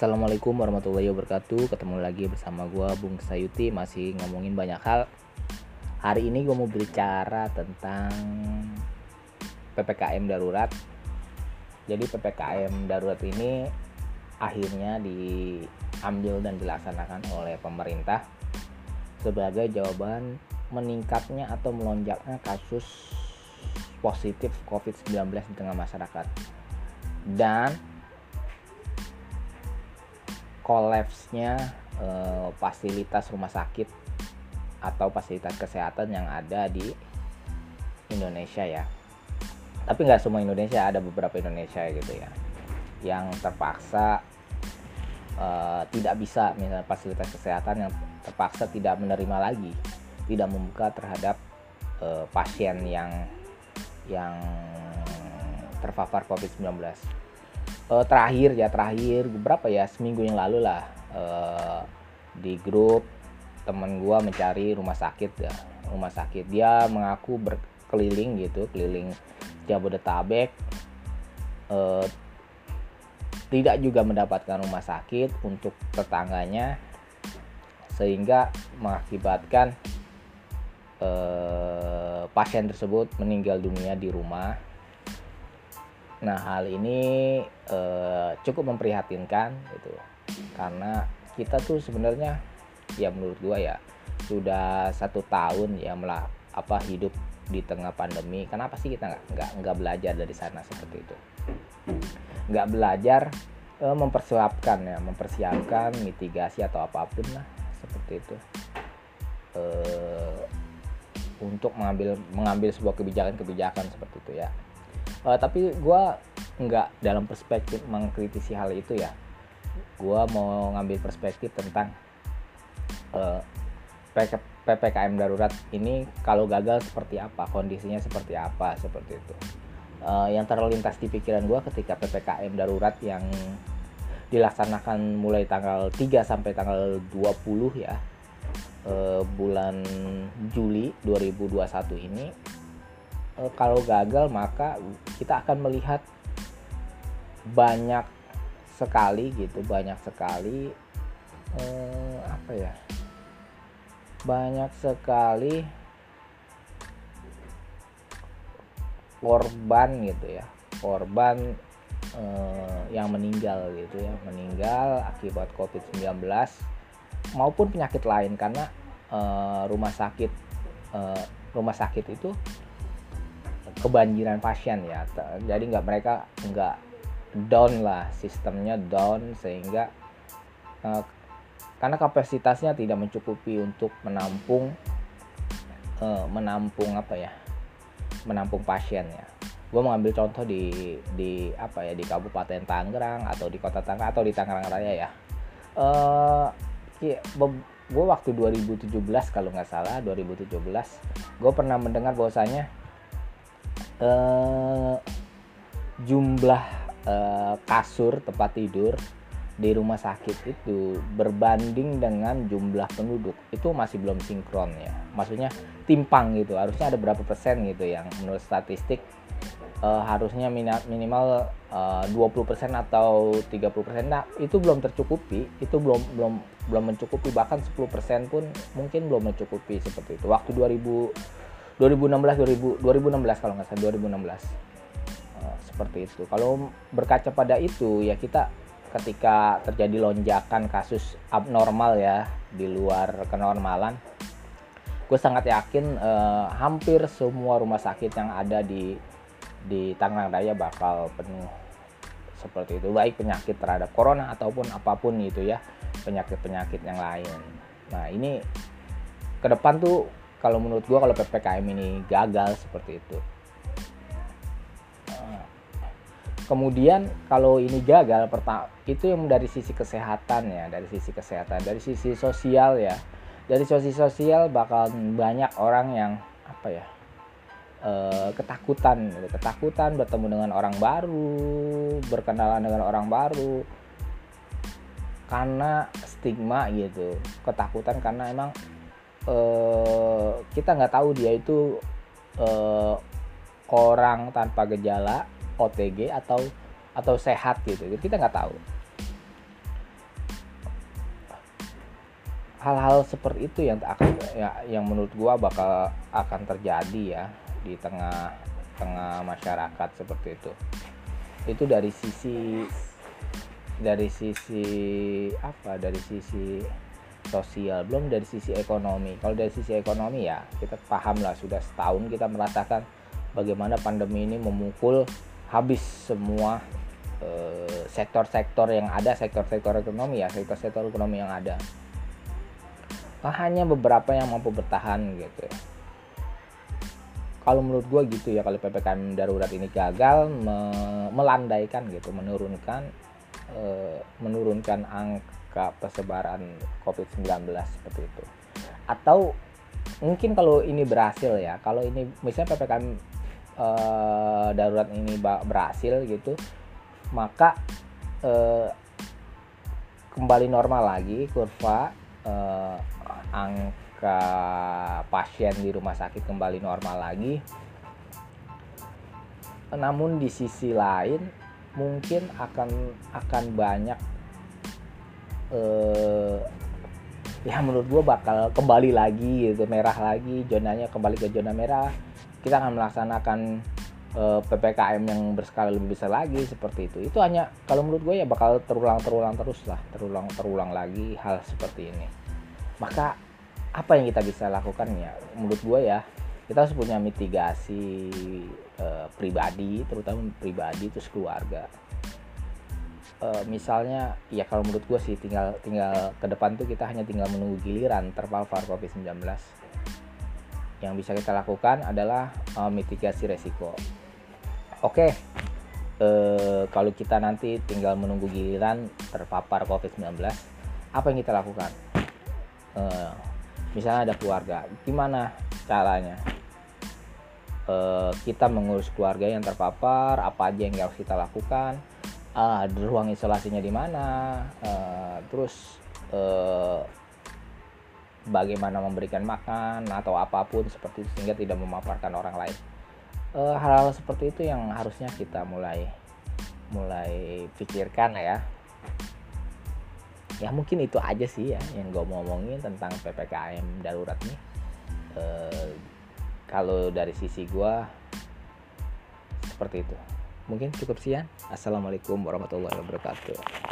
Assalamualaikum warahmatullahi wabarakatuh. Ketemu lagi bersama gue Bung Sayuti. Masih ngomongin banyak hal. Hari ini gue mau berbicara tentang PPKM darurat. Jadi PPKM darurat ini Akhirnya diambil dan dilaksanakan oleh pemerintah Sebagai jawaban meningkatnya atau melonjaknya kasus positif COVID-19 di tengah masyarakat. Dan kolapsnya eh, fasilitas rumah sakit atau fasilitas kesehatan yang ada di Indonesia ya. Tapi nggak semua Indonesia ada beberapa Indonesia gitu ya yang terpaksa uh, tidak bisa misalnya fasilitas kesehatan yang terpaksa tidak menerima lagi tidak membuka terhadap uh, pasien yang yang terpapar COVID-19 uh, terakhir ya terakhir. Berapa ya? Seminggu yang lalu lah uh, di grup temen gue mencari rumah sakit ya rumah sakit. Dia mengaku berkeliling gitu keliling Jabodetabek. Uh, tidak juga mendapatkan rumah sakit untuk tetangganya sehingga mengakibatkan uh, pasien tersebut meninggal dunia di rumah Nah, hal ini eh, cukup memprihatinkan gitu. Karena kita tuh sebenarnya ya menurut gua ya sudah satu tahun ya melah apa hidup di tengah pandemi. Kenapa sih kita nggak nggak nggak belajar dari sana seperti itu? Nggak belajar eh, mempersiapkan ya, mempersiapkan mitigasi atau apa pun lah seperti itu. Eh, untuk mengambil mengambil sebuah kebijakan-kebijakan seperti itu ya uh, tapi gue nggak dalam perspektif mengkritisi hal itu ya. Gue mau ngambil perspektif tentang uh, ppkm darurat ini kalau gagal seperti apa kondisinya seperti apa seperti itu. Uh, yang terlintas di pikiran gue ketika ppkm darurat yang dilaksanakan mulai tanggal 3 sampai tanggal 20 ya uh, bulan Juli 2021 ini Eh, kalau gagal maka kita akan melihat banyak sekali gitu banyak sekali eh, apa ya? Banyak sekali korban gitu ya. Korban eh, yang meninggal gitu ya. Meninggal akibat COVID-19 maupun penyakit lain karena eh, rumah sakit eh, rumah sakit itu kebanjiran pasien ya. Jadi nggak mereka nggak down lah sistemnya down sehingga uh, karena kapasitasnya tidak mencukupi untuk menampung uh, menampung apa ya menampung pasien ya. Gue mengambil contoh di di apa ya di Kabupaten Tangerang atau di Kota Tangerang atau di Tangerang Raya ya. Uh, gue waktu 2017 kalau nggak salah 2017 gue pernah mendengar bahwasanya uh, jumlah uh, kasur tempat tidur di rumah sakit itu berbanding dengan jumlah penduduk. Itu masih belum sinkron ya. Maksudnya timpang gitu. Harusnya ada berapa persen gitu yang menurut statistik uh, harusnya minimal uh, 20 persen atau 30 persen. Nah itu belum tercukupi. Itu belum belum belum mencukupi. Bahkan 10 persen pun mungkin belum mencukupi seperti itu. Waktu 2000 2016 2000 2016 kalau nggak salah 2016 uh, eh, seperti itu. Kalau berkaca pada itu ya kita ketika terjadi lonjakan kasus abnormal ya di luar kenormalan gue sangat yakin uh, hampir semua rumah sakit yang ada di di Tangerang Raya bakal penuh seperti itu. Baik penyakit terhadap corona ataupun apa pun itu ya penyakit-penyakit yang lain. Nah ini ke depan tuh kalau menurut gue kalau ppkm ini gagal seperti itu. Kemudian kalau ini gagal pertama itu yang dari sisi kesehatan ya dari sisi kesehatan dari sisi sosial ya. Dari sisi sosial bakal banyak orang yang apa ya e, ketakutan. Ketakutan bertemu dengan orang baru berkenalan dengan orang baru. Karena stigma gitu. Ketakutan karena emang uh, kita nggak tahu dia itu uh, orang tanpa gejala OTG atau atau sehat gitu. Kita nggak tahu. Hal-hal seperti itu yang akan ya, yang menurut gua bakal akan terjadi ya di tengah tengah masyarakat seperti itu. Itu dari sisi dari sisi apa? Dari sisi sosial belum dari sisi ekonomi. Kalau dari sisi ekonomi ya kita paham lah sudah setahun kita merasakan bagaimana pandemi ini memukul habis semua eh, sektor-sektor yang ada sektor-sektor ekonomi ya sektor-sektor ekonomi yang ada. Nah, hanya beberapa yang mampu bertahan gitu ya. Kalau menurut gue gitu ya kalau ppkm darurat ini gagal me melandaikan gitu menurunkan e, menurunkan angka persebaran covid-19 seperti itu. Atau mungkin kalau ini berhasil ya kalau ini misalnya ppkm e, darurat ini berhasil gitu maka e, kembali normal lagi kurva e, angka pasien di rumah sakit kembali normal lagi. Namun di sisi lain mungkin akan akan banyak eh, ya menurut gue bakal kembali lagi gitu merah lagi zonanya kembali ke zona merah. Kita akan melaksanakan eh, ppkm yang berskala lebih besar lagi seperti itu. Itu hanya kalau menurut gue ya bakal terulang terulang terus lah terulang terulang lagi hal seperti ini. Maka apa yang kita bisa lakukan ya? Menurut gue ya kita harus punya mitigasi e, pribadi terutama pribadi terus keluarga e, misalnya ya kalau menurut gue sih tinggal tinggal ke depan tuh kita hanya tinggal menunggu giliran terpapar covid-19 yang bisa kita lakukan adalah e, mitigasi resiko. Oke e, kalau kita nanti tinggal menunggu giliran terpapar covid-19 apa yang kita lakukan? E, misalnya ada keluarga gimana caranya? Kita mengurus keluarga yang terpapar apa aja yang harus kita lakukan uh, ruang isolasinya di mana? Uh, terus uh, bagaimana memberikan makan atau apa pun seperti itu sehingga tidak memaparkan orang lain. Hal-hal uh, seperti itu yang harusnya kita mulai mulai pikirkan ya. Ya mungkin itu aja sih ya yang gue mau ngomongin tentang ppkm darurat nih. E, kalau dari sisi gue seperti itu mungkin cukup sekian. Assalamualaikum warahmatullahi wabarakatuh